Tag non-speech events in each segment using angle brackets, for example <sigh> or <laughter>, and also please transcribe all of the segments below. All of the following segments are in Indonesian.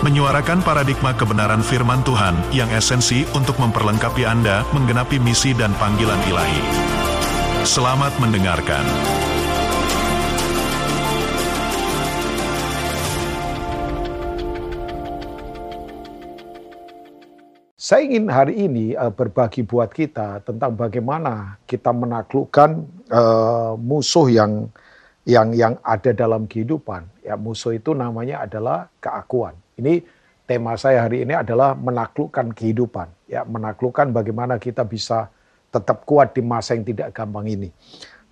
menyuarakan paradigma kebenaran firman Tuhan yang esensi untuk memperlengkapi Anda menggenapi misi dan panggilan ilahi. Selamat mendengarkan. Saya ingin hari ini uh, berbagi buat kita tentang bagaimana kita menaklukkan uh, musuh yang yang yang ada dalam kehidupan. Ya musuh itu namanya adalah keakuan. Ini tema saya hari ini adalah menaklukkan kehidupan. Ya, menaklukkan bagaimana kita bisa tetap kuat di masa yang tidak gampang ini.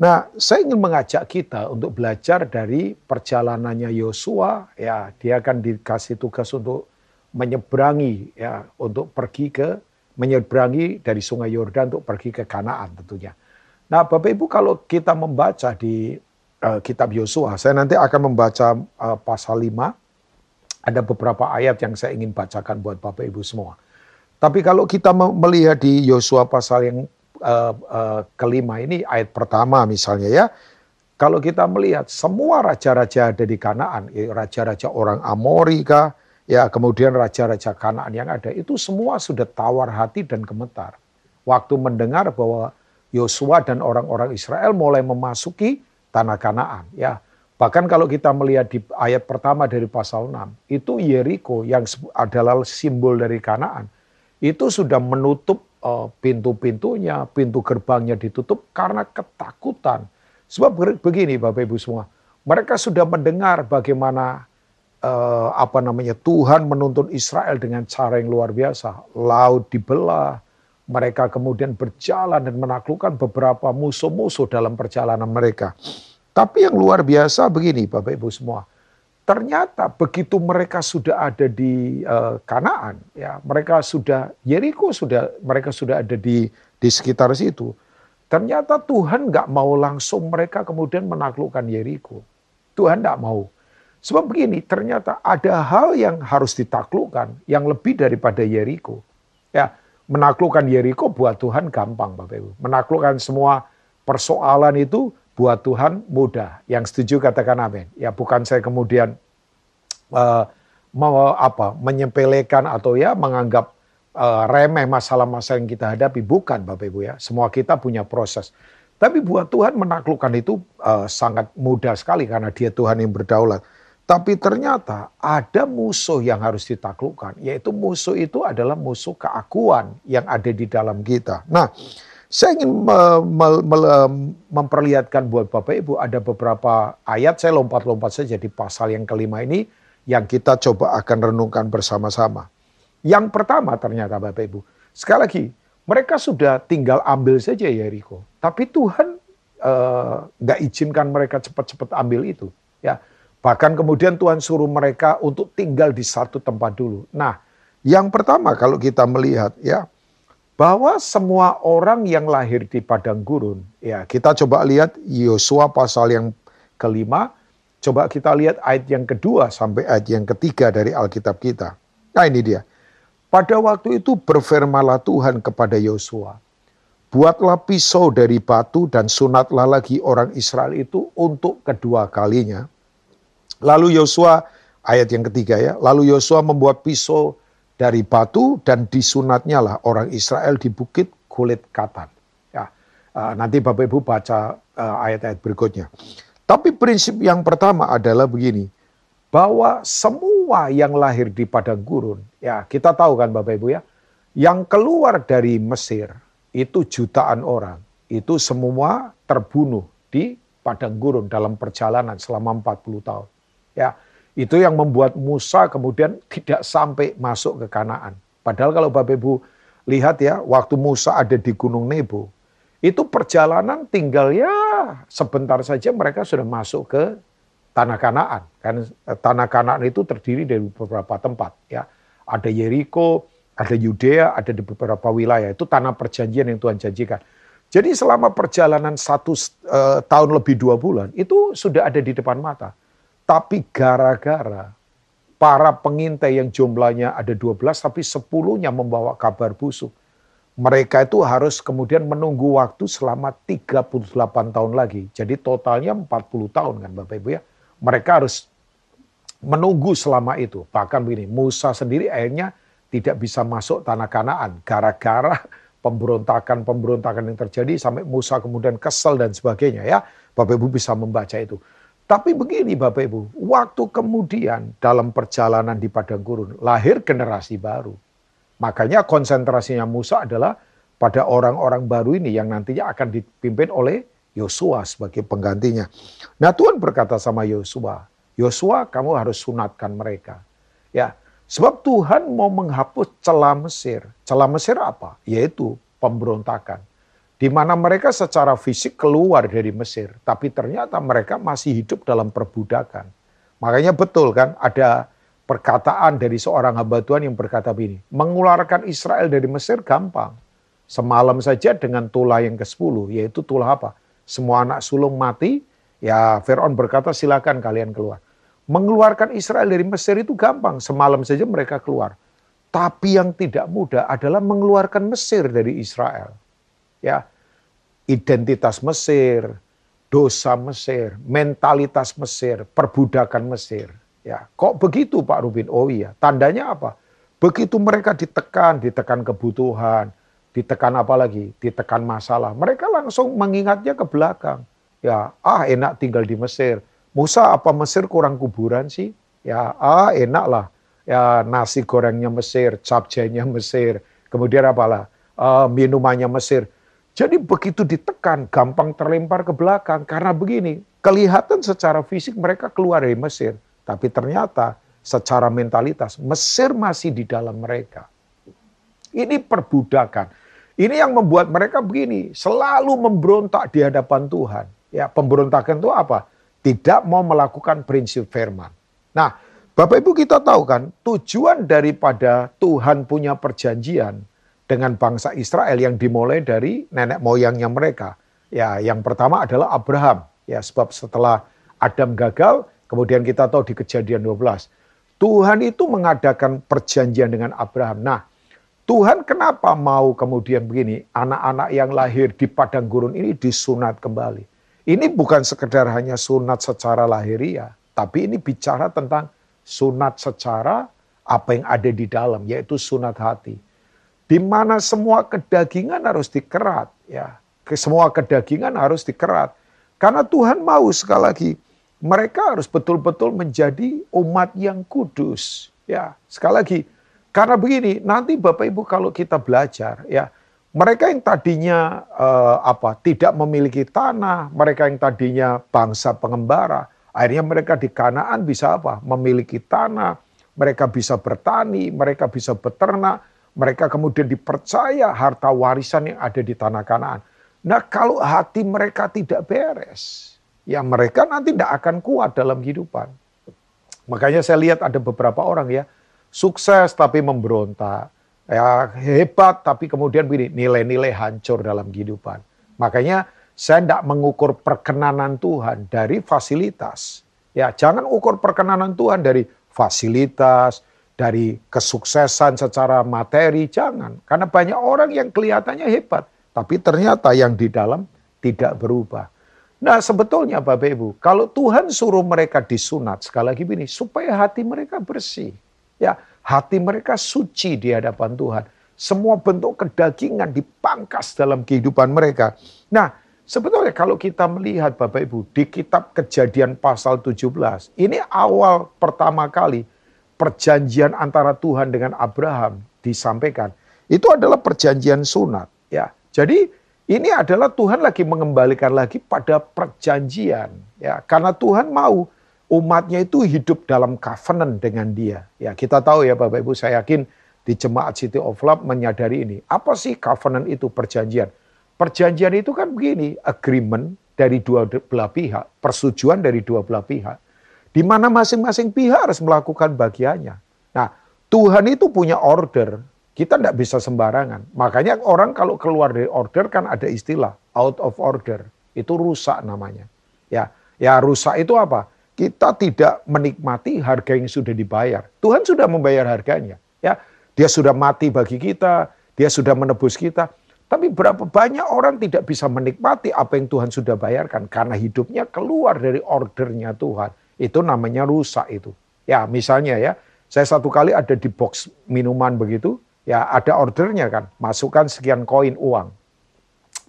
Nah, saya ingin mengajak kita untuk belajar dari perjalanannya Yosua. Ya, dia akan dikasih tugas untuk menyeberangi, ya, untuk pergi ke menyeberangi dari Sungai Yordan untuk pergi ke Kanaan tentunya. Nah, Bapak Ibu kalau kita membaca di uh, kitab Yosua, saya nanti akan membaca uh, pasal 5 ada beberapa ayat yang saya ingin bacakan buat Bapak Ibu semua. Tapi kalau kita melihat di Yosua pasal yang uh, uh, kelima ini ayat pertama misalnya ya, kalau kita melihat semua raja-raja ada di Kanaan, ya, raja-raja orang Amori kah, ya kemudian raja-raja Kanaan yang ada itu semua sudah tawar hati dan gemetar. Waktu mendengar bahwa Yosua dan orang-orang Israel mulai memasuki tanah Kanaan, ya Bahkan kalau kita melihat di ayat pertama dari pasal 6, itu Yeriko yang adalah simbol dari Kanaan, itu sudah menutup uh, pintu-pintunya, pintu gerbangnya ditutup karena ketakutan. Sebab begini Bapak Ibu semua, mereka sudah mendengar bagaimana uh, apa namanya Tuhan menuntun Israel dengan cara yang luar biasa. Laut dibelah, mereka kemudian berjalan dan menaklukkan beberapa musuh-musuh dalam perjalanan mereka. Tapi yang luar biasa begini Bapak Ibu semua. Ternyata begitu mereka sudah ada di uh, Kanaan, ya mereka sudah Yeriko sudah mereka sudah ada di di sekitar situ. Ternyata Tuhan nggak mau langsung mereka kemudian menaklukkan Yeriko. Tuhan nggak mau. Sebab begini, ternyata ada hal yang harus ditaklukkan yang lebih daripada Yeriko. Ya, menaklukkan Yeriko buat Tuhan gampang Bapak Ibu. Menaklukkan semua persoalan itu buat Tuhan mudah. Yang setuju katakan amin. Ya bukan saya kemudian uh, mau apa menyepelekan atau ya menganggap uh, remeh masalah-masalah yang kita hadapi. Bukan Bapak Ibu ya. Semua kita punya proses. Tapi buat Tuhan menaklukkan itu uh, sangat mudah sekali karena dia Tuhan yang berdaulat. Tapi ternyata ada musuh yang harus ditaklukkan, yaitu musuh itu adalah musuh keakuan yang ada di dalam kita. Nah, saya ingin me, me, me, memperlihatkan buat Bapak Ibu ada beberapa ayat, saya lompat-lompat saja di pasal yang kelima ini yang kita coba akan renungkan bersama-sama. Yang pertama ternyata Bapak Ibu, sekali lagi mereka sudah tinggal ambil saja Yeriko, tapi Tuhan eh, nggak uh, izinkan mereka cepat-cepat ambil itu. Ya, bahkan kemudian Tuhan suruh mereka untuk tinggal di satu tempat dulu. Nah, yang pertama kalau kita melihat ya bahwa semua orang yang lahir di padang gurun, ya kita coba lihat Yosua pasal yang kelima, coba kita lihat ayat yang kedua sampai ayat yang ketiga dari Alkitab kita. Nah ini dia. Pada waktu itu berfirmanlah Tuhan kepada Yosua, buatlah pisau dari batu dan sunatlah lagi orang Israel itu untuk kedua kalinya. Lalu Yosua ayat yang ketiga ya, lalu Yosua membuat pisau dari batu dan disunatnya lah orang Israel di bukit kulit katan. Ya, uh, nanti Bapak Ibu baca uh, ayat-ayat berikutnya. Tapi prinsip yang pertama adalah begini, bahwa semua yang lahir di padang gurun, ya kita tahu kan Bapak Ibu ya, yang keluar dari Mesir itu jutaan orang, itu semua terbunuh di padang gurun dalam perjalanan selama 40 tahun. Ya, itu yang membuat Musa kemudian tidak sampai masuk ke Kanaan. Padahal kalau Bapak Ibu lihat ya, waktu Musa ada di Gunung Nebo, itu perjalanan tinggal ya sebentar saja mereka sudah masuk ke tanah Kanaan. Kan tanah Kanaan itu terdiri dari beberapa tempat ya. Ada Yeriko, ada Yudea, ada di beberapa wilayah. Itu tanah perjanjian yang Tuhan janjikan. Jadi selama perjalanan satu uh, tahun lebih dua bulan itu sudah ada di depan mata. Tapi gara-gara para pengintai yang jumlahnya ada 12 tapi 10-nya membawa kabar busuk. Mereka itu harus kemudian menunggu waktu selama 38 tahun lagi. Jadi totalnya 40 tahun kan Bapak Ibu ya. Mereka harus menunggu selama itu. Bahkan begini, Musa sendiri akhirnya tidak bisa masuk tanah kanaan gara-gara pemberontakan-pemberontakan yang terjadi sampai Musa kemudian kesel dan sebagainya ya. Bapak Ibu bisa membaca itu. Tapi begini Bapak Ibu, waktu kemudian dalam perjalanan di padang gurun lahir generasi baru. Makanya konsentrasinya Musa adalah pada orang-orang baru ini yang nantinya akan dipimpin oleh Yosua sebagai penggantinya. Nah Tuhan berkata sama Yosua, Yosua kamu harus sunatkan mereka. Ya, Sebab Tuhan mau menghapus celah Mesir. Celah Mesir apa? Yaitu pemberontakan. Di mana mereka secara fisik keluar dari Mesir, tapi ternyata mereka masih hidup dalam perbudakan. Makanya betul kan ada perkataan dari seorang hamba Tuhan yang berkata begini, mengeluarkan Israel dari Mesir gampang. Semalam saja dengan tulah yang ke-10, yaitu tulah apa? Semua anak sulung mati, ya Fir'aun berkata silakan kalian keluar. Mengeluarkan Israel dari Mesir itu gampang, semalam saja mereka keluar. Tapi yang tidak mudah adalah mengeluarkan Mesir dari Israel. Ya, identitas Mesir, dosa Mesir, mentalitas Mesir, perbudakan Mesir. Ya, kok begitu Pak Rubin? Oh iya, tandanya apa? Begitu mereka ditekan, ditekan kebutuhan, ditekan apa lagi? Ditekan masalah. Mereka langsung mengingatnya ke belakang. Ya, ah enak tinggal di Mesir Musa apa Mesir kurang kuburan sih? Ya, ah enak lah. Ya nasi gorengnya Mesir, capcaynya Mesir, kemudian apalah uh, minumannya Mesir. Jadi begitu ditekan, gampang terlempar ke belakang. Karena begini, kelihatan secara fisik mereka keluar dari Mesir. Tapi ternyata secara mentalitas, Mesir masih di dalam mereka. Ini perbudakan. Ini yang membuat mereka begini, selalu memberontak di hadapan Tuhan. Ya, pemberontakan itu apa? tidak mau melakukan prinsip firman. Nah, Bapak Ibu kita tahu kan, tujuan daripada Tuhan punya perjanjian dengan bangsa Israel yang dimulai dari nenek moyangnya mereka. Ya, yang pertama adalah Abraham. Ya, sebab setelah Adam gagal, kemudian kita tahu di Kejadian 12. Tuhan itu mengadakan perjanjian dengan Abraham. Nah, Tuhan kenapa mau kemudian begini, anak-anak yang lahir di padang gurun ini disunat kembali. Ini bukan sekedar hanya sunat secara lahiriah, tapi ini bicara tentang sunat secara apa yang ada di dalam, yaitu sunat hati. Di mana semua kedagingan harus dikerat, ya. Semua kedagingan harus dikerat. Karena Tuhan mau sekali lagi mereka harus betul-betul menjadi umat yang kudus. Ya, sekali lagi, karena begini, nanti Bapak Ibu kalau kita belajar, ya, mereka yang tadinya uh, apa tidak memiliki tanah, mereka yang tadinya bangsa pengembara, akhirnya mereka di Kanaan bisa apa? Memiliki tanah, mereka bisa bertani, mereka bisa beternak, mereka kemudian dipercaya harta warisan yang ada di tanah Kanaan. Nah, kalau hati mereka tidak beres, ya mereka nanti tidak akan kuat dalam kehidupan. Makanya saya lihat ada beberapa orang ya, sukses tapi memberontak ya hebat tapi kemudian begini nilai-nilai hancur dalam kehidupan. Makanya saya tidak mengukur perkenanan Tuhan dari fasilitas. Ya, jangan ukur perkenanan Tuhan dari fasilitas, dari kesuksesan secara materi, jangan. Karena banyak orang yang kelihatannya hebat, tapi ternyata yang di dalam tidak berubah. Nah sebetulnya Bapak Ibu, kalau Tuhan suruh mereka disunat, sekali lagi begini, supaya hati mereka bersih. Ya, Hati mereka suci di hadapan Tuhan. Semua bentuk kedagingan dipangkas dalam kehidupan mereka. Nah, sebetulnya kalau kita melihat Bapak Ibu di kitab Kejadian pasal 17, ini awal pertama kali perjanjian antara Tuhan dengan Abraham disampaikan. Itu adalah perjanjian sunat, ya. Jadi ini adalah Tuhan lagi mengembalikan lagi pada perjanjian, ya. Karena Tuhan mau umatnya itu hidup dalam covenant dengan dia. Ya, kita tahu ya Bapak Ibu, saya yakin di Jemaat City of Love menyadari ini. Apa sih covenant itu perjanjian? Perjanjian itu kan begini, agreement dari dua belah pihak, persetujuan dari dua belah pihak. Di mana masing-masing pihak harus melakukan bagiannya. Nah, Tuhan itu punya order. Kita tidak bisa sembarangan. Makanya orang kalau keluar dari order kan ada istilah out of order. Itu rusak namanya. Ya, ya rusak itu apa? Kita tidak menikmati harga yang sudah dibayar. Tuhan sudah membayar harganya. Ya, dia sudah mati bagi kita, dia sudah menebus kita. Tapi berapa banyak orang tidak bisa menikmati apa yang Tuhan sudah bayarkan karena hidupnya keluar dari ordernya Tuhan. Itu namanya rusak itu. Ya, misalnya ya, saya satu kali ada di box minuman begitu, ya ada ordernya kan, masukkan sekian koin uang.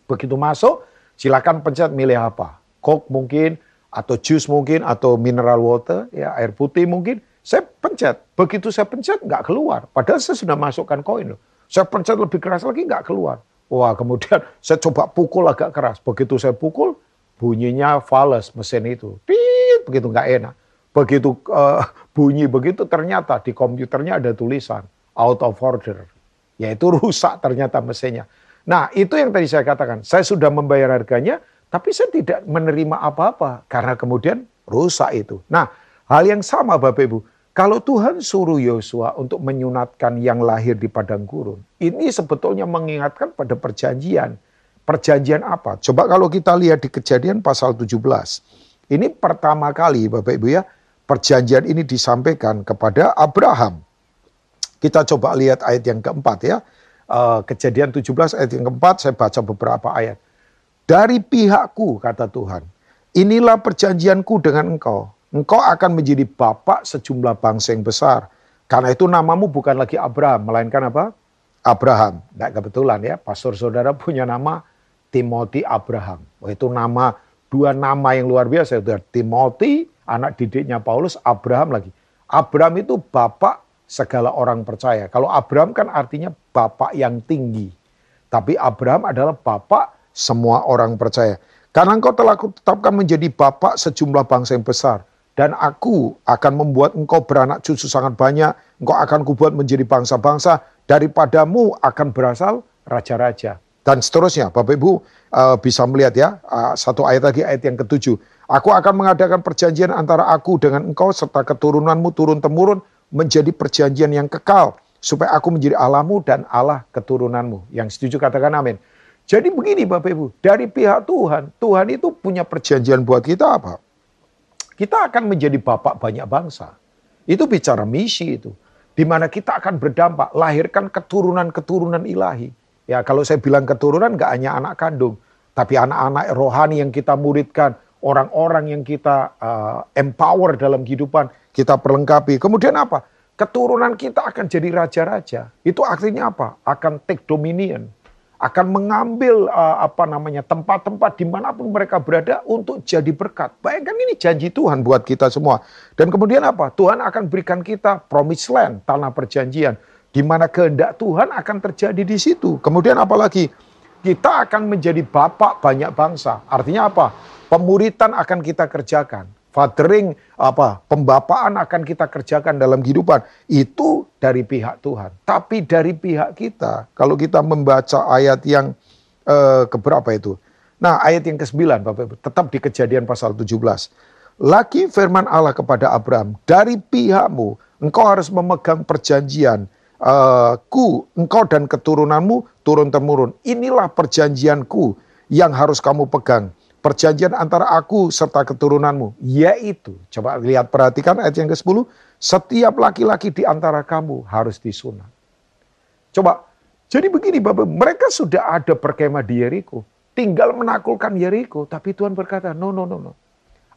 Begitu masuk, silakan pencet milih apa. Coke mungkin, atau jus mungkin, atau mineral water, ya air putih mungkin. Saya pencet, begitu saya pencet nggak keluar. Padahal saya sudah masukkan koin loh. Saya pencet lebih keras lagi nggak keluar. Wah kemudian <laughs> saya coba pukul agak keras. Begitu saya pukul, bunyinya fals mesin itu. Pit, begitu nggak enak. Begitu uh, bunyi begitu ternyata di komputernya ada tulisan out of order. Yaitu rusak ternyata mesinnya. Nah itu yang tadi saya katakan. Saya sudah membayar harganya, tapi saya tidak menerima apa-apa. Karena kemudian rusak itu. Nah hal yang sama Bapak Ibu. Kalau Tuhan suruh Yosua untuk menyunatkan yang lahir di padang gurun, ini sebetulnya mengingatkan pada perjanjian. Perjanjian apa? Coba kalau kita lihat di kejadian pasal 17. Ini pertama kali Bapak Ibu ya, perjanjian ini disampaikan kepada Abraham. Kita coba lihat ayat yang keempat ya. Uh, kejadian 17 ayat yang keempat, saya baca beberapa ayat. Dari pihakku, kata Tuhan, inilah perjanjianku dengan engkau. Engkau akan menjadi bapak sejumlah bangsa yang besar. Karena itu namamu bukan lagi Abraham, melainkan apa? Abraham. Tidak kebetulan ya, pastor saudara punya nama Timothy Abraham. Itu nama, dua nama yang luar biasa. Itu Timothy, anak didiknya Paulus, Abraham lagi. Abraham itu bapak segala orang percaya. Kalau Abraham kan artinya bapak yang tinggi. Tapi Abraham adalah bapak semua orang percaya. Karena engkau telah kutetapkan menjadi bapak sejumlah bangsa yang besar. Dan aku akan membuat engkau beranak cucu sangat banyak. Engkau akan kubuat menjadi bangsa-bangsa. Daripadamu akan berasal raja-raja. Dan seterusnya, Bapak Ibu uh, bisa melihat ya, uh, satu ayat lagi, ayat yang ketujuh. Aku akan mengadakan perjanjian antara aku dengan engkau serta keturunanmu turun-temurun menjadi perjanjian yang kekal supaya aku menjadi Allahmu dan Allah keturunanmu. Yang setuju katakan amin. Jadi begini Bapak Ibu, dari pihak Tuhan, Tuhan itu punya perjanjian buat kita apa? Kita akan menjadi bapak banyak bangsa. Itu bicara misi itu. Di mana kita akan berdampak, lahirkan keturunan-keturunan ilahi. Ya kalau saya bilang keturunan gak hanya anak kandung, tapi anak-anak rohani yang kita muridkan, orang-orang yang kita uh, empower dalam kehidupan, kita perlengkapi. Kemudian apa? Keturunan kita akan jadi raja-raja. Itu artinya apa? Akan take dominion. Akan mengambil uh, apa namanya tempat-tempat di mana pun mereka berada untuk jadi berkat. Bayangkan ini janji Tuhan buat kita semua. Dan kemudian apa? Tuhan akan berikan kita promised land, tanah perjanjian. Di mana kehendak Tuhan akan terjadi di situ. Kemudian apalagi? Kita akan menjadi bapak banyak bangsa. Artinya apa? Pemuritan akan kita kerjakan fathering apa pembapaan akan kita kerjakan dalam kehidupan itu dari pihak Tuhan. Tapi dari pihak kita, kalau kita membaca ayat yang eh, keberapa itu? Nah, ayat yang ke-9 Bapak Ibu, tetap di Kejadian pasal 17. Lagi firman Allah kepada Abraham, dari pihakmu engkau harus memegang perjanjian uh, ku, engkau dan keturunanmu turun temurun. Inilah perjanjianku yang harus kamu pegang perjanjian antara aku serta keturunanmu, yaitu, coba lihat perhatikan ayat yang ke-10, setiap laki-laki di antara kamu harus disunat. Coba, jadi begini Bapak, mereka sudah ada perkemah di Yeriko, tinggal menaklukkan Yeriko, tapi Tuhan berkata, no, no, no, no.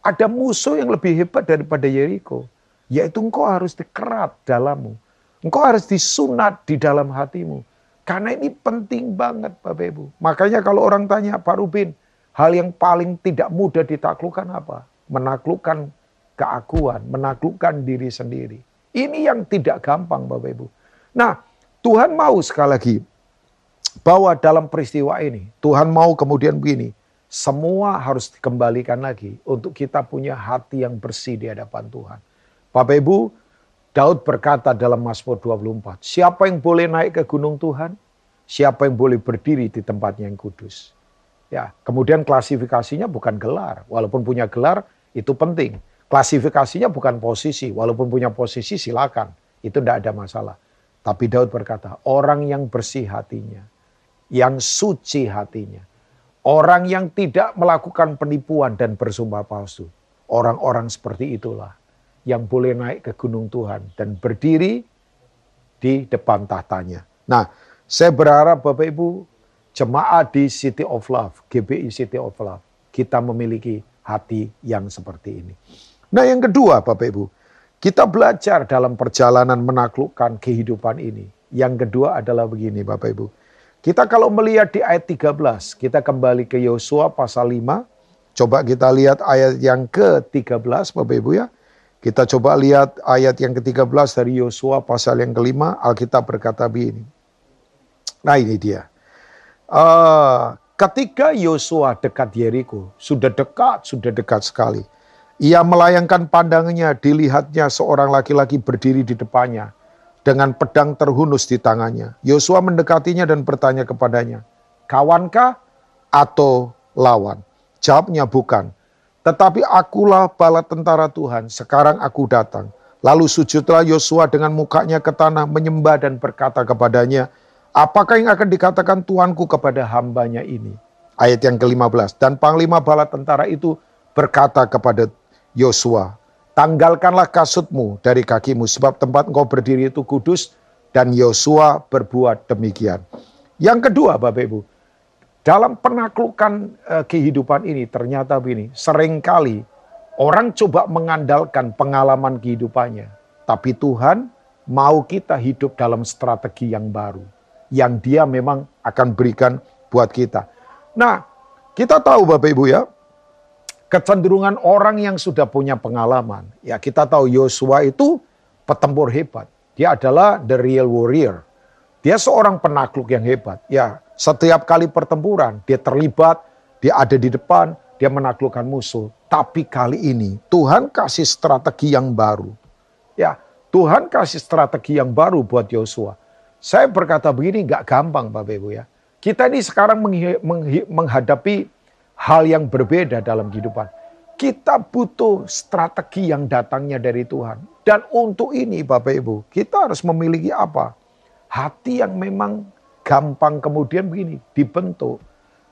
Ada musuh yang lebih hebat daripada Yeriko, yaitu engkau harus dikerat dalammu. Engkau harus disunat di dalam hatimu. Karena ini penting banget Bapak Ibu. Makanya kalau orang tanya, Pak Rubin, Hal yang paling tidak mudah ditaklukkan apa? Menaklukkan keakuan, menaklukkan diri sendiri. Ini yang tidak gampang Bapak Ibu. Nah, Tuhan mau sekali lagi bahwa dalam peristiwa ini, Tuhan mau kemudian begini, semua harus dikembalikan lagi untuk kita punya hati yang bersih di hadapan Tuhan. Bapak Ibu, Daud berkata dalam Mazmur 24, siapa yang boleh naik ke gunung Tuhan? Siapa yang boleh berdiri di tempatnya yang kudus? Ya, kemudian klasifikasinya bukan gelar, walaupun punya gelar itu penting. Klasifikasinya bukan posisi, walaupun punya posisi silakan, itu tidak ada masalah. Tapi Daud berkata, orang yang bersih hatinya, yang suci hatinya, orang yang tidak melakukan penipuan dan bersumpah palsu. Orang-orang seperti itulah yang boleh naik ke gunung Tuhan dan berdiri di depan tahtanya. Nah, saya berharap Bapak Ibu jemaat di City of Love, GBI City of Love, kita memiliki hati yang seperti ini. Nah, yang kedua Bapak Ibu, kita belajar dalam perjalanan menaklukkan kehidupan ini. Yang kedua adalah begini Bapak Ibu. Kita kalau melihat di ayat 13, kita kembali ke Yosua pasal 5. Coba kita lihat ayat yang ke-13 Bapak Ibu ya. Kita coba lihat ayat yang ke-13 dari Yosua pasal yang kelima, Alkitab berkata begini. Nah ini dia. Uh, ketika Yosua dekat Yeriko, sudah dekat, sudah dekat sekali. Ia melayangkan pandangannya, dilihatnya seorang laki-laki berdiri di depannya dengan pedang terhunus di tangannya. Yosua mendekatinya dan bertanya kepadanya, "Kawankah atau lawan?" Jawabnya, "Bukan." Tetapi akulah bala tentara Tuhan, sekarang aku datang. Lalu sujudlah Yosua dengan mukanya ke tanah, menyembah dan berkata kepadanya, Apakah yang akan dikatakan Tuanku kepada hambanya ini? Ayat yang ke-15. Dan panglima bala tentara itu berkata kepada Yosua, Tanggalkanlah kasutmu dari kakimu, sebab tempat engkau berdiri itu kudus, dan Yosua berbuat demikian. Yang kedua Bapak Ibu, dalam penaklukan uh, kehidupan ini ternyata begini, sering kali orang coba mengandalkan pengalaman kehidupannya. Tapi Tuhan mau kita hidup dalam strategi yang baru. Yang dia memang akan berikan buat kita. Nah, kita tahu Bapak Ibu ya, kecenderungan orang yang sudah punya pengalaman. Ya kita tahu Yosua itu petempur hebat. Dia adalah the real warrior. Dia seorang penakluk yang hebat. Ya setiap kali pertempuran dia terlibat, dia ada di depan, dia menaklukkan musuh. Tapi kali ini Tuhan kasih strategi yang baru. Ya, Tuhan kasih strategi yang baru buat Yosua. Saya berkata begini nggak gampang Bapak Ibu ya. Kita ini sekarang menghadapi hal yang berbeda dalam kehidupan. Kita butuh strategi yang datangnya dari Tuhan. Dan untuk ini Bapak Ibu, kita harus memiliki apa? Hati yang memang gampang kemudian begini dibentuk.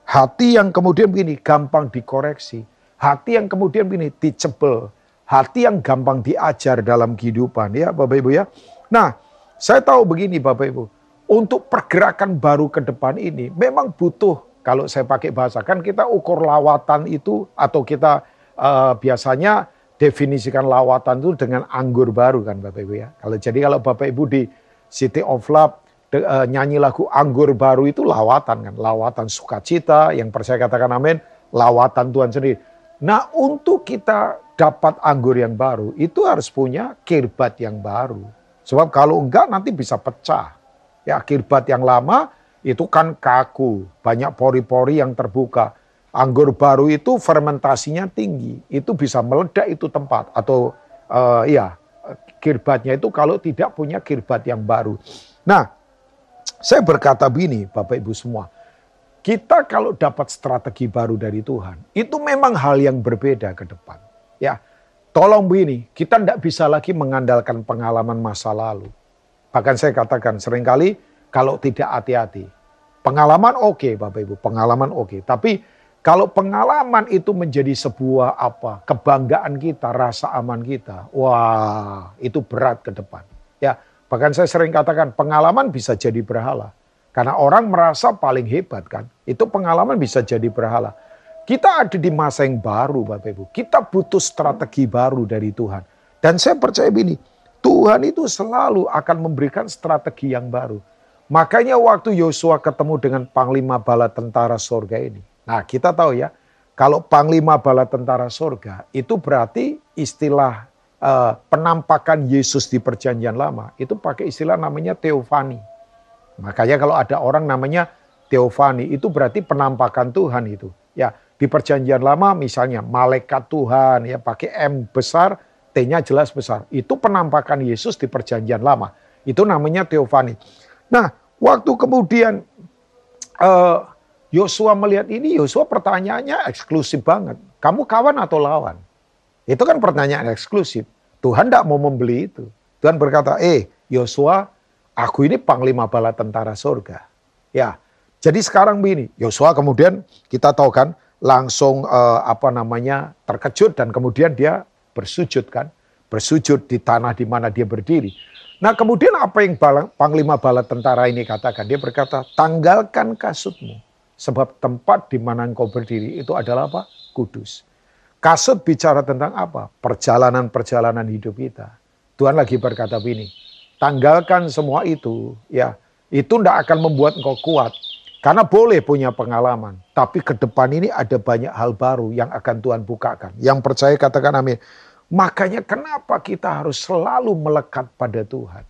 Hati yang kemudian begini gampang dikoreksi. Hati yang kemudian begini dicebel. Hati yang gampang diajar dalam kehidupan ya Bapak Ibu ya. Nah saya tahu begini Bapak Ibu. Untuk pergerakan baru ke depan ini memang butuh kalau saya pakai bahasa kan kita ukur lawatan itu atau kita uh, biasanya definisikan lawatan itu dengan anggur baru kan Bapak Ibu ya. Kalau jadi kalau Bapak Ibu di City of Love uh, nyanyi lagu Anggur Baru itu lawatan kan, lawatan sukacita yang percaya katakan amin, lawatan Tuhan sendiri. Nah untuk kita dapat anggur yang baru itu harus punya kirbat yang baru. Sebab kalau enggak nanti bisa pecah. Ya kirbat yang lama itu kan kaku, banyak pori-pori yang terbuka. Anggur baru itu fermentasinya tinggi, itu bisa meledak itu tempat atau uh, ya kirbatnya itu kalau tidak punya kirbat yang baru. Nah, saya berkata begini, Bapak Ibu semua. Kita kalau dapat strategi baru dari Tuhan, itu memang hal yang berbeda ke depan. Ya, tolong begini, kita tidak bisa lagi mengandalkan pengalaman masa lalu. Bahkan saya katakan sering kali kalau tidak hati-hati. Pengalaman oke okay, Bapak Ibu, pengalaman oke. Okay. Tapi kalau pengalaman itu menjadi sebuah apa? Kebanggaan kita, rasa aman kita. Wah, itu berat ke depan. Ya, Bahkan saya sering katakan pengalaman bisa jadi berhala. Karena orang merasa paling hebat kan. Itu pengalaman bisa jadi berhala. Kita ada di masa yang baru Bapak Ibu. Kita butuh strategi baru dari Tuhan. Dan saya percaya begini, Tuhan itu selalu akan memberikan strategi yang baru. Makanya waktu Yosua ketemu dengan Panglima Bala Tentara Sorga ini. Nah kita tahu ya, kalau Panglima Bala Tentara Sorga itu berarti istilah uh, penampakan Yesus di perjanjian lama itu pakai istilah namanya teofani. Makanya kalau ada orang namanya teofani itu berarti penampakan Tuhan itu. Ya, di perjanjian lama misalnya malaikat Tuhan ya pakai M besar, T-nya jelas besar. Itu penampakan Yesus di perjanjian lama. Itu namanya teofani. Nah, waktu kemudian uh, Yosua melihat ini, Yosua pertanyaannya eksklusif banget. Kamu kawan atau lawan? Itu kan pertanyaan eksklusif. Tuhan tidak mau membeli itu. Tuhan berkata, eh Yosua, aku ini panglima bala tentara surga. Ya, jadi sekarang begini, Yosua kemudian kita tahu kan langsung eh, apa namanya terkejut dan kemudian dia bersujud kan, bersujud di tanah di mana dia berdiri. Nah kemudian apa yang panglima bala tentara ini katakan? Dia berkata, tanggalkan kasutmu. Sebab tempat di mana engkau berdiri itu adalah apa? Kudus. Kasut bicara tentang apa? Perjalanan-perjalanan hidup kita. Tuhan lagi berkata begini, tanggalkan semua itu, ya itu tidak akan membuat engkau kuat. Karena boleh punya pengalaman, tapi ke depan ini ada banyak hal baru yang akan Tuhan bukakan. Yang percaya katakan amin. Makanya kenapa kita harus selalu melekat pada Tuhan.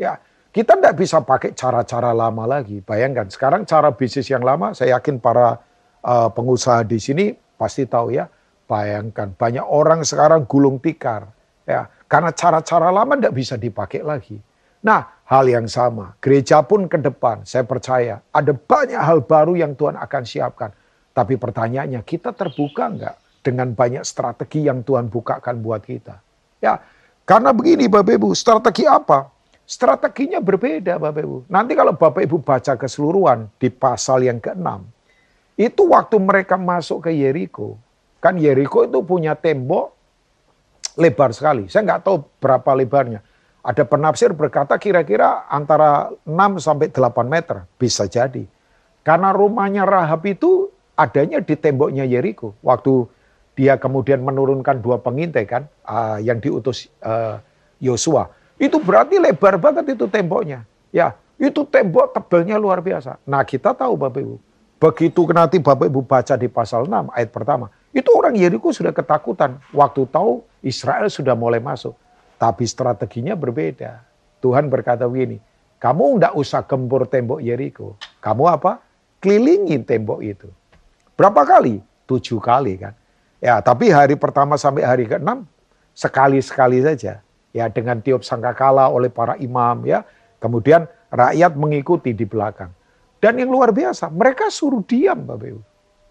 Ya, kita tidak bisa pakai cara-cara lama lagi. Bayangkan sekarang cara bisnis yang lama, saya yakin para uh, pengusaha di sini pasti tahu ya. Bayangkan banyak orang sekarang gulung tikar. Ya, karena cara-cara lama tidak bisa dipakai lagi. Nah, hal yang sama. Gereja pun ke depan, saya percaya ada banyak hal baru yang Tuhan akan siapkan. Tapi pertanyaannya, kita terbuka enggak dengan banyak strategi yang Tuhan bukakan buat kita? Ya, karena begini Bapak Ibu, strategi apa? Strateginya berbeda Bapak Ibu. Nanti kalau Bapak Ibu baca keseluruhan di pasal yang ke-6, itu waktu mereka masuk ke Yeriko, kan Yeriko itu punya tembok lebar sekali. Saya nggak tahu berapa lebarnya. Ada penafsir berkata kira-kira antara 6 sampai 8 meter. Bisa jadi. Karena rumahnya Rahab itu adanya di temboknya Yeriko. Waktu dia kemudian menurunkan dua pengintai kan, uh, yang diutus ah, Yosua. Uh, itu berarti lebar banget itu temboknya. Ya, itu tembok tebalnya luar biasa. Nah kita tahu Bapak Ibu, begitu nanti Bapak Ibu baca di pasal 6 ayat pertama, itu orang Yeriko sudah ketakutan waktu tahu Israel sudah mulai masuk. Tapi strateginya berbeda. Tuhan berkata begini, kamu tidak usah gempur tembok Yeriko. Kamu apa? Kelilingin tembok itu. Berapa kali? Tujuh kali kan. Ya, tapi hari pertama sampai hari ke-6 sekali-sekali saja. Ya, dengan tiup sangkakala oleh para imam ya. Kemudian rakyat mengikuti di belakang. Dan yang luar biasa, mereka suruh diam Bapak Ibu.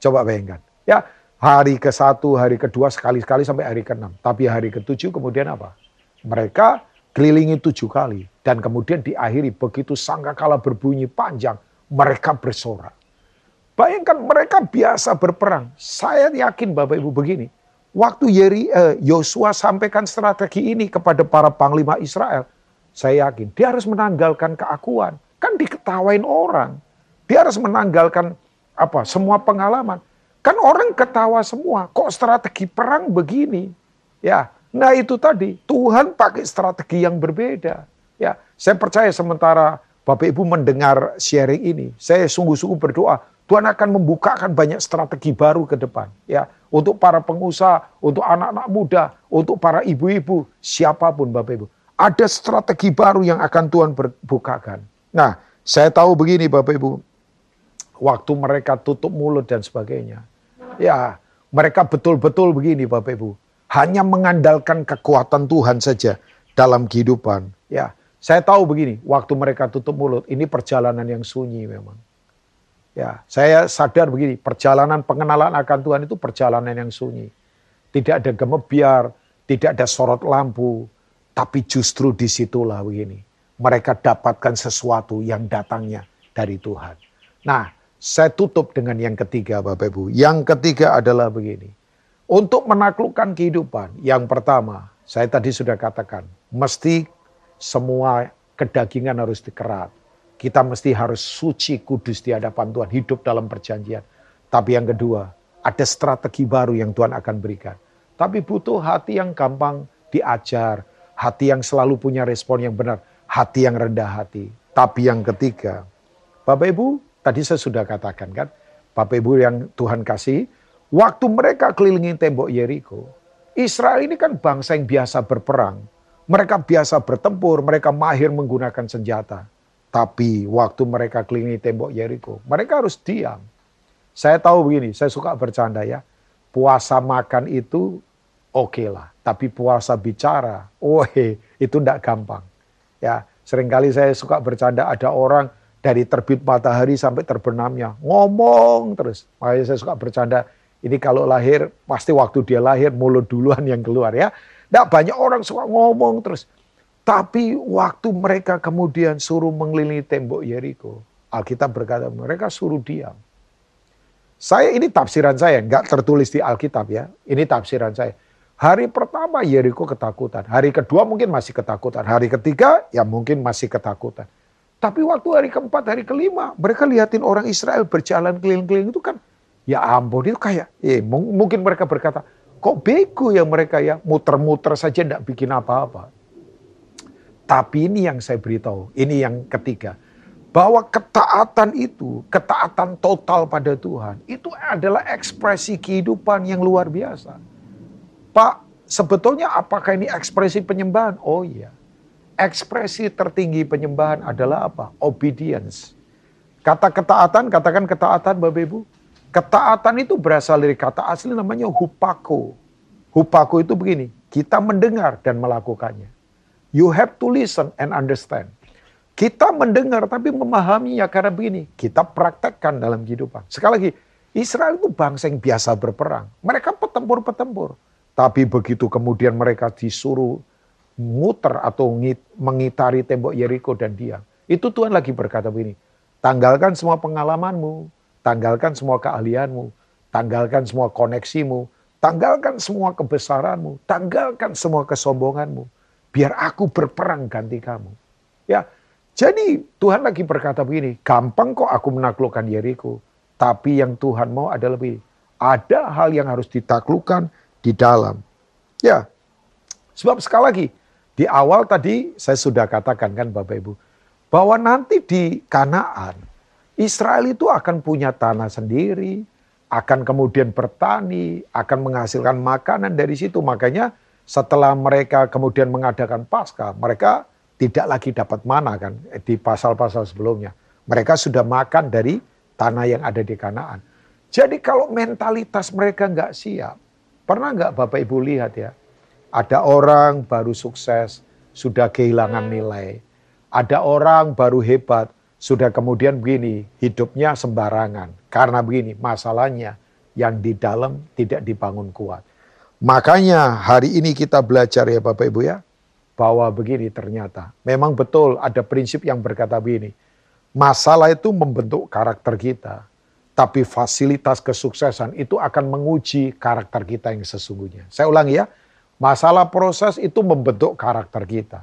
Coba bayangkan. Ya, hari ke-1, hari kedua sekali-sekali sampai hari ke-6. Tapi hari ke-7 kemudian apa? Mereka kelilingi tujuh kali. Dan kemudian diakhiri begitu sangkakala berbunyi panjang, mereka bersorak. Bayangkan mereka biasa berperang. Saya yakin Bapak Ibu begini. Waktu Yeri, eh, Yosua sampaikan strategi ini kepada para panglima Israel. Saya yakin dia harus menanggalkan keakuan. Kan diketawain orang. Dia harus menanggalkan apa semua pengalaman. Kan orang ketawa semua. Kok strategi perang begini? Ya, Nah itu tadi, Tuhan pakai strategi yang berbeda. Ya, saya percaya sementara Bapak Ibu mendengar sharing ini, saya sungguh-sungguh berdoa, Tuhan akan membukakan banyak strategi baru ke depan. Ya, untuk para pengusaha, untuk anak-anak muda, untuk para ibu-ibu, siapa pun Bapak Ibu. Ada strategi baru yang akan Tuhan bukakan. Nah, saya tahu begini Bapak Ibu, waktu mereka tutup mulut dan sebagainya. Ya, mereka betul-betul begini Bapak Ibu hanya mengandalkan kekuatan Tuhan saja dalam kehidupan. Ya, saya tahu begini, waktu mereka tutup mulut, ini perjalanan yang sunyi memang. Ya, saya sadar begini, perjalanan pengenalan akan Tuhan itu perjalanan yang sunyi. Tidak ada gemebiar, tidak ada sorot lampu, tapi justru di situlah begini. Mereka dapatkan sesuatu yang datangnya dari Tuhan. Nah, saya tutup dengan yang ketiga Bapak Ibu. Yang ketiga adalah begini untuk menaklukkan kehidupan, yang pertama, saya tadi sudah katakan, mesti semua kedagingan harus dikerat. Kita mesti harus suci kudus di hadapan Tuhan, hidup dalam perjanjian. Tapi yang kedua, ada strategi baru yang Tuhan akan berikan. Tapi butuh hati yang gampang diajar, hati yang selalu punya respon yang benar, hati yang rendah hati. Tapi yang ketiga, Bapak Ibu, tadi saya sudah katakan kan, Bapak Ibu yang Tuhan kasih, Waktu mereka kelilingi tembok Yeriko, Israel ini kan bangsa yang biasa berperang. Mereka biasa bertempur, mereka mahir menggunakan senjata. Tapi waktu mereka kelilingi tembok Yeriko, mereka harus diam. Saya tahu begini, saya suka bercanda ya. Puasa makan itu oke okay lah, tapi puasa bicara, <laughs> oh itu tidak gampang. Ya, sering kali saya suka bercanda ada orang dari terbit matahari sampai terbenamnya ngomong terus. Makanya saya suka bercanda ini kalau lahir, pasti waktu dia lahir mulut duluan yang keluar ya. Tidak banyak orang suka ngomong terus. Tapi waktu mereka kemudian suruh mengelilingi tembok Yeriko, Alkitab berkata mereka suruh diam. Saya ini tafsiran saya, nggak tertulis di Alkitab ya. Ini tafsiran saya. Hari pertama Yeriko ketakutan, hari kedua mungkin masih ketakutan, hari ketiga ya mungkin masih ketakutan. Tapi waktu hari keempat, hari kelima, mereka liatin orang Israel berjalan keliling-keliling itu kan, ya ampun itu kayak, eh, mungkin mereka berkata, kok bego ya mereka ya, muter-muter saja tidak bikin apa-apa. Tapi ini yang saya beritahu, ini yang ketiga. Bahwa ketaatan itu, ketaatan total pada Tuhan, itu adalah ekspresi kehidupan yang luar biasa. Pak, sebetulnya apakah ini ekspresi penyembahan? Oh iya. Ekspresi tertinggi penyembahan adalah apa? Obedience. Kata ketaatan, katakan ketaatan Bapak Ibu. Ketaatan itu berasal dari kata asli namanya hupako. Hupako itu begini, kita mendengar dan melakukannya. You have to listen and understand. Kita mendengar tapi memahaminya karena begini, kita praktekkan dalam kehidupan. Sekali lagi, Israel itu bangsa yang biasa berperang. Mereka petempur-petempur. Tapi begitu kemudian mereka disuruh muter atau mengitari tembok Yeriko dan diam. Itu Tuhan lagi berkata begini, tanggalkan semua pengalamanmu, tanggalkan semua keahlianmu, tanggalkan semua koneksimu, tanggalkan semua kebesaranmu, tanggalkan semua kesombonganmu biar aku berperang ganti kamu. Ya, jadi Tuhan lagi berkata begini, gampang kok aku menaklukkan Yeriko. Tapi yang Tuhan mau adalah lebih, ada hal yang harus ditaklukkan di dalam. Ya, sebab sekali lagi, di awal tadi saya sudah katakan kan Bapak Ibu, bahwa nanti di Kanaan, Israel itu akan punya tanah sendiri, akan kemudian bertani, akan menghasilkan makanan dari situ. Makanya setelah mereka kemudian mengadakan pasca, mereka tidak lagi dapat mana kan di pasal-pasal sebelumnya. Mereka sudah makan dari tanah yang ada di Kanaan. Jadi kalau mentalitas mereka nggak siap, pernah nggak Bapak Ibu lihat ya, ada orang baru sukses, sudah kehilangan nilai. Ada orang baru hebat, sudah kemudian begini, hidupnya sembarangan. Karena begini, masalahnya yang di dalam tidak dibangun kuat. Makanya hari ini kita belajar ya Bapak Ibu ya, bahwa begini ternyata. Memang betul ada prinsip yang berkata begini, masalah itu membentuk karakter kita, tapi fasilitas kesuksesan itu akan menguji karakter kita yang sesungguhnya. Saya ulangi ya, masalah proses itu membentuk karakter kita,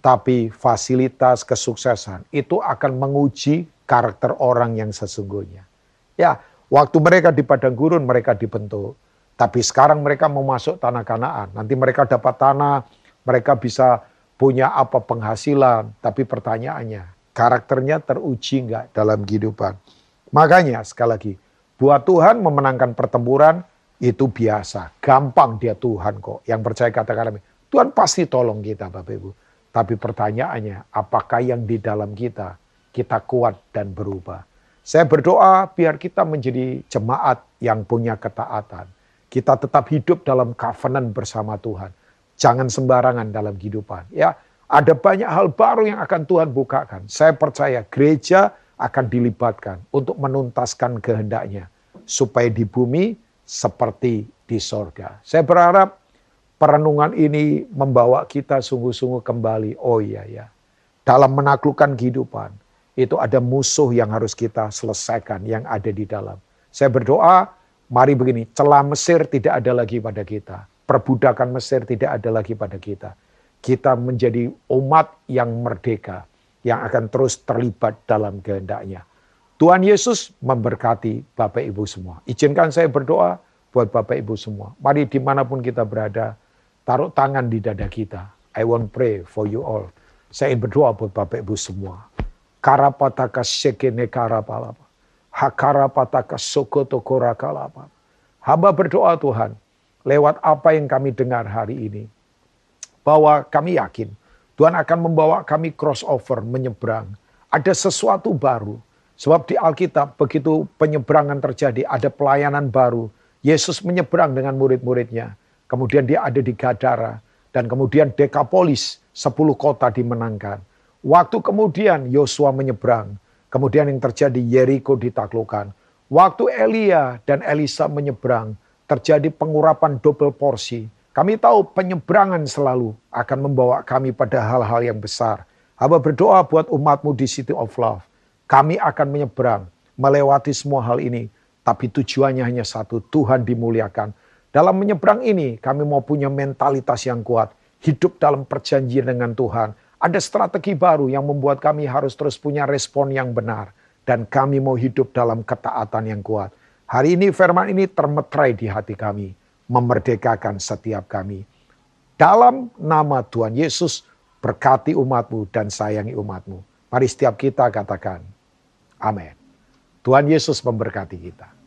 tapi fasilitas kesuksesan itu akan menguji karakter orang yang sesungguhnya. Ya, waktu mereka di padang gurun mereka dibentuk tapi sekarang mereka mau masuk tanah kanaan. Nanti mereka dapat tanah, mereka bisa punya apa penghasilan. Tapi pertanyaannya, karakternya teruji nggak dalam kehidupan? Makanya sekali lagi, buat Tuhan memenangkan pertempuran itu biasa. Gampang dia Tuhan kok. Yang percaya katakan Tuhan pasti tolong kita Bapak Ibu. Tapi pertanyaannya, apakah yang di dalam kita, kita kuat dan berubah? Saya berdoa biar kita menjadi jemaat yang punya ketaatan kita tetap hidup dalam covenant bersama Tuhan. Jangan sembarangan dalam kehidupan. Ya, ada banyak hal baru yang akan Tuhan bukakan. Saya percaya gereja akan dilibatkan untuk menuntaskan kehendaknya. Supaya di bumi seperti di sorga. Saya berharap perenungan ini membawa kita sungguh-sungguh kembali. Oh iya ya, dalam menaklukkan kehidupan, itu ada musuh yang harus kita selesaikan yang ada di dalam. Saya berdoa Mari begini, celah Mesir tidak ada lagi pada kita. Perbudakan Mesir tidak ada lagi pada kita. Kita menjadi umat yang merdeka, yang akan terus terlibat dalam kehendaknya. Tuhan Yesus memberkati Bapak Ibu semua. Izinkan saya berdoa buat Bapak Ibu semua. Mari di mana pun kita berada, taruh tangan di dada kita. I want pray for you all. Saya ingin berdoa buat Bapak Ibu semua. Karapataka sekene karapalapa. Hakara pataka sokoto korakalapa. Hamba berdoa Tuhan, lewat apa yang kami dengar hari ini, bahwa kami yakin Tuhan akan membawa kami crossover, menyeberang. Ada sesuatu baru. Sebab di Alkitab begitu penyeberangan terjadi, ada pelayanan baru. Yesus menyeberang dengan murid-muridnya. Kemudian dia ada di Gadara. Dan kemudian Dekapolis, sepuluh kota dimenangkan. Waktu kemudian Yosua menyeberang Kemudian yang terjadi Yeriko ditaklukkan. Waktu Elia dan Elisa menyeberang, terjadi pengurapan double porsi. Kami tahu penyeberangan selalu akan membawa kami pada hal-hal yang besar. Hamba berdoa buat umatmu di City of Love. Kami akan menyeberang, melewati semua hal ini. Tapi tujuannya hanya satu, Tuhan dimuliakan. Dalam menyeberang ini kami mau punya mentalitas yang kuat. Hidup dalam perjanjian dengan Tuhan. Ada strategi baru yang membuat kami harus terus punya respon yang benar. Dan kami mau hidup dalam ketaatan yang kuat. Hari ini firman ini termetrai di hati kami memerdekakan setiap kami. Dalam nama Tuhan Yesus, berkati umatmu dan sayangi umatmu. Mari setiap kita katakan, amin. Tuhan Yesus memberkati kita.